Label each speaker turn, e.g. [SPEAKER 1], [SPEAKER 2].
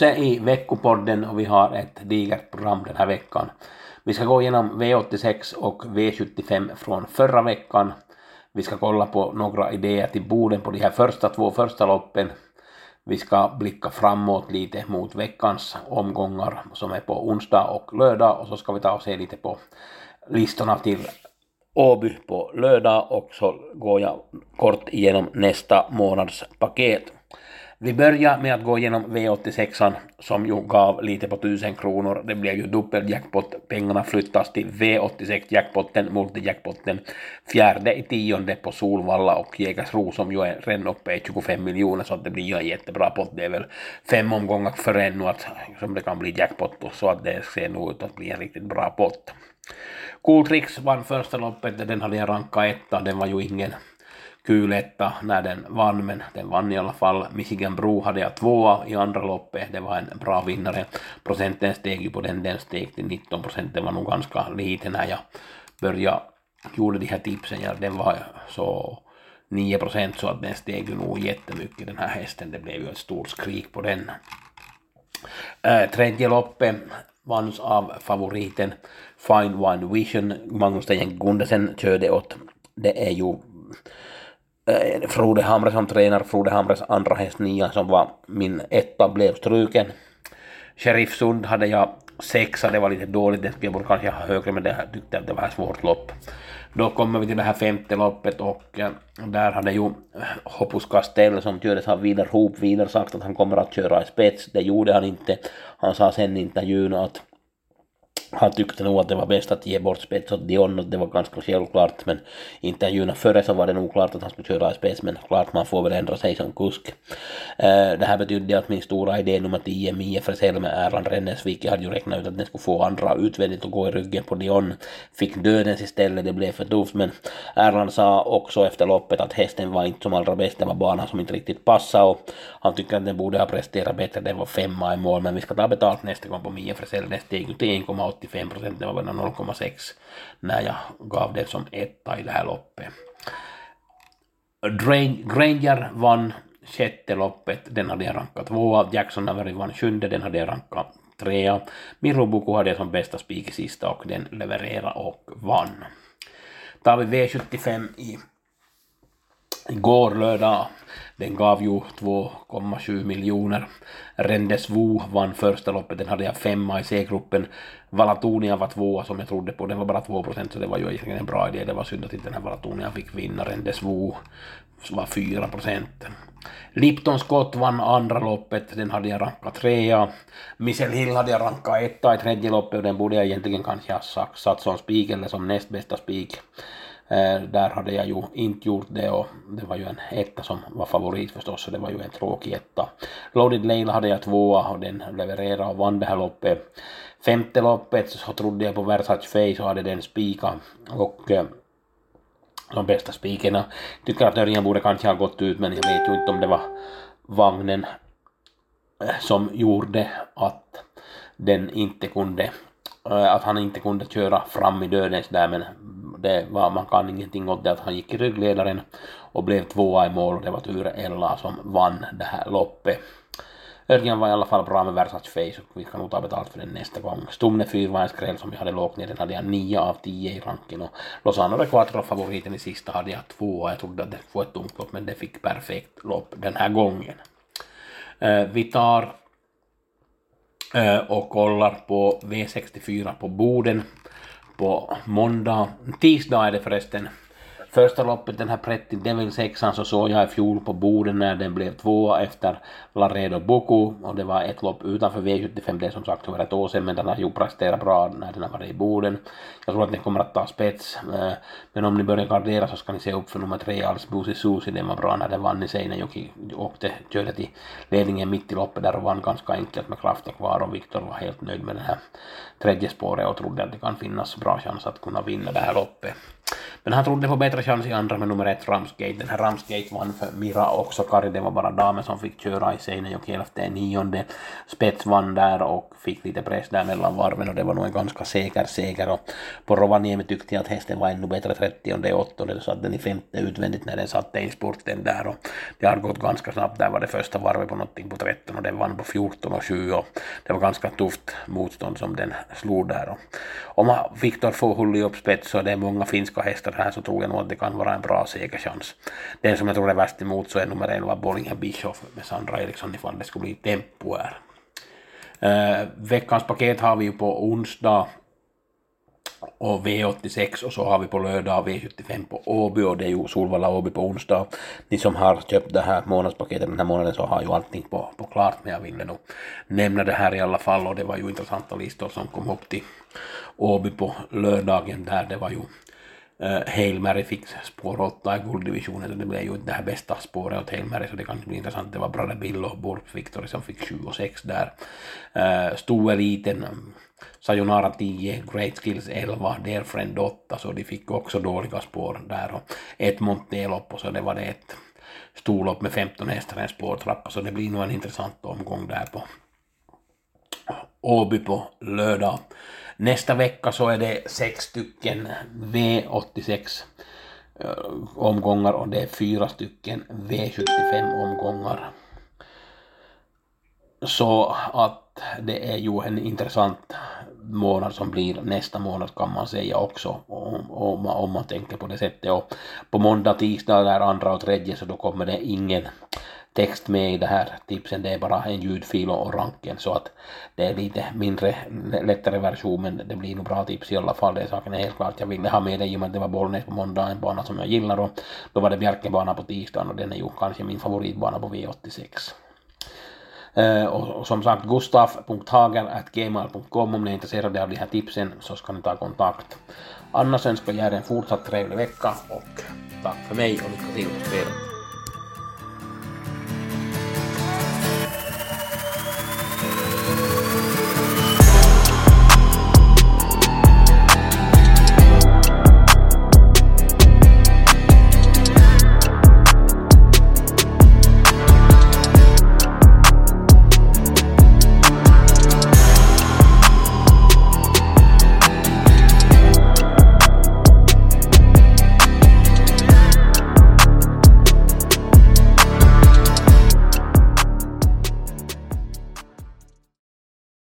[SPEAKER 1] Bosse i veckopodden och vi har ett digert program den här veckan. Vi ska gå igenom V86 och V75 från förra veckan. Vi ska kolla på några idéer till Boden på de här första två första loppen. Vi ska blicka framåt lite mot veckans omgångar som är på onsdag och lördag och så ska vi ta och se lite på listorna till Åby på lördag och så går jag kort igenom nästa månads paket. Vi börjar med att gå igenom V86 som ju gav lite på 1000 kronor. Det blev ju dubbel jackpot. Pengarna flyttas till V86-jackpotten, multijackpotten, fjärde i tionde på Solvalla och Jägersro som ju är redan uppe i 25 miljoner så att det blir ju en jättebra pott. Det är väl fem omgångar för ännu att som det kan bli jackpot så att det ser nog ut att bli en riktigt bra pott. Cool Tricks vann första loppet, den hade jag rankat etta, den var ju ingen kul etta när den vann, men den vann i alla fall. Michigan Bro hade jag tvåa i andra loppet, det var en bra vinnare. Procenten steg ju på den, den steg till 19 procent, det var nog ganska lite när jag började, gjorde de här tipsen, ja, den var så 9 procent så att den steg ju nog jättemycket den här hästen, det blev ju ett stort skrik på den. Äh, tredje loppet vanns av favoriten Fine Wine Vision, Magnus Dejen Gundesen körde åt, det är ju Eh, Frode Hamre som tränar, Frode Hamres andra häst Nian som var min etta blev struken. Sheriff Sund hade jag sexa, det var lite dåligt, det skulle jag kanske ha högre men det tyckte att det var ett svårt lopp. Då kommer vi till det här femte loppet och eh, där hade ju eh, Hoppus Castell som kördes av Vidar Hoop vidare sagt att han kommer att köra i spets. Det gjorde han inte. Han sa sen i intervjun att han tyckte nog att det var bäst att ge bort spets åt Dion och det var ganska självklart men intervjuerna före så var det nog klart att han skulle köra i spets men klart man får väl ändra sig som kusk. Uh, det här betydde att min stora idé nummer 10, Mie Fresell med Erland Rennesvik, jag hade ju räknat ut att den skulle få andra utvändigt och gå i ryggen på Dion, fick dödens istället, det blev för tufft men Erland sa också efter loppet att hästen var inte som allra bäst, det var banan som inte riktigt passade och han tycker att den borde ha presterat bättre, den var femma i mål men vi ska ta betalt nästa gång på Mie Fresell, den steg ju till 1,8 85 procent, det var bara 0,6 när jag gav det som etta i det här loppet. Granger vann sjätte loppet, den hade jag rankat tvåa. Jackson Avery vann sjunde, den hade jag rankat trea. Mirobuku hade jag som bästa spik i sista och den levererade och vann. Tar vi V75 i igår lördag den gav ju 2,7 miljoner. Rendezvous vann första loppet, den hade jag femma i C-gruppen. Valatonia var tvåa som jag trodde på, den var bara 2 procent så det var ju egentligen en bra idé. Det var synd att inte den här Valatonia fick vinna. Rendezvous var 4 procent. Lipton Scott vann andra loppet, den hade jag rankat trea. Michel Hill hade jag rankat etta i tredje loppet och den borde jag egentligen kanske ha satt som spik eller som näst bästa spik. Eh, där hade jag ju inte gjort det och det var ju en etta som var favorit förstås så det var ju en tråkig etta. Loaded Leila hade jag tvåa och den levererade och vann det här loppet. Femte loppet så trodde jag på Versace Face och hade den spika och eh, de bästa spikerna. Tycker att Örjan borde kanske ha gått ut men jag vet ju inte om det var vagnen eh, som gjorde att den inte kunde att han inte kunde köra fram i dödens där men det var, man kan ingenting åt det att han gick i ryggledaren och blev tvåa i mål och det var Ture Ella som vann det här loppet. Örjan var i alla fall bra med Versace Face och vi kan nog ta betalt för den nästa gång. Stumne 4 var en skräll som jag hade lågt ner, den hade jag 9 av 10 i ranken och Lozano de Quattro favoriten i sista hade jag 2 jag trodde att det skulle få ett tungt lopp men det fick perfekt lopp den här gången. Uh, vi tar uh, och kollar på V64 på Boden på måndag, tisdag är det förresten, Första loppet, den här Pretty Devil 6 så såg jag i fjol på Boden när den blev tvåa efter Laredo-Boko. och det var ett lopp utanför V75, det är som sagt över ett år sedan men den har ju presterat bra när den har varit i Boden. Jag tror att den kommer att ta spets eh, men om ni börjar gardera så ska ni se upp för nummer tre, Alsbusi Susi, den var bra när den vann i Seinejoki, åkte, körde till ledningen mitt i loppet där och vann ganska enkelt med kraften kvar och Viktor var helt nöjd med det här tredje spåret och trodde att det kan finnas bra chans att kunna vinna det här loppet. Men han trodde på bättre chans i andra med nummer ett Ramsgate. Den här Ramsgate vann för Mira också. Kari, det var bara damen som fick köra i Seinejoki elfte nionde. Spets vann där och fick lite press där mellan varven och det var nog en ganska säker seger. Och på Rovaniemi tyckte jag att hästen var ännu bättre 30 och 8 så satt den i femte utvändigt när den satte in spurten där och det har gått ganska snabbt. Där var det första varvet på någonting på 13 och den vann på 14 och 7 och det var ganska tufft motstånd som den slog där. Och om Viktor får hålla upp spets så det är många finska hästar här så tror jag nog att det kan vara en bra segerchans. Den som jag tror är värst emot så är nummer 11 Bollinger Bischoff med Sandra Eriksson ifall det skulle bli tempo här. Uh, veckans paket har vi ju på onsdag och V86 och så har vi på lördag V75 på Åby och det är ju Solvalla Åby på onsdag. Ni som har köpt det här månadspaketet den här månaden så har ju allting på, på klart men jag ville nog nämna det här i alla fall och det var ju intressanta listor som kom upp till Åby på lördagen där det var ju Eh, Hail Mary fick spår 8 i gulddivisionen, så det blev ju inte det här bästa spåret åt Hail Mary, så det kan bli intressant. Det var Brother Bill och Borp Victory som fick 7 och 6 där. Eh, uh, Stoeliten, Sayonara 10, Great Skills 11, Dear Friend 8, så de fick också dåliga spår där. Och ett Montelopp och så det var det ett storlopp med 15 hästar, en spårtrappa, så det blir nog en intressant omgång där på Åby på lördag. Nästa vecka så är det sex stycken V86 eh, omgångar och det är fyra stycken V75 omgångar. Så att det är ju en intressant månad som blir nästa månad kan man säga också om, om, om man tänker på det sättet. Och på måndag, tisdag, där andra och tredje så då kommer det ingen text med i det här tipsen, det är bara en ljudfil och ranken så att det är lite mindre lättare version men det blir nog bra tips i alla fall, det är saken är helt klart. Jag ville ha med det i och med att det var Bollnäs på måndag, en bana som jag gillar och då var det Bjärkebana på tisdagen och den är ju kanske min favoritbana på V86. Uh, och, och, som sagt gustaf.hager.gmail.com om ni är intresserade av de här tipsen så ska ni ta kontakt. Annars önskar jag er en fortsatt trevlig vecka och tack för mig och lycka till på spelet.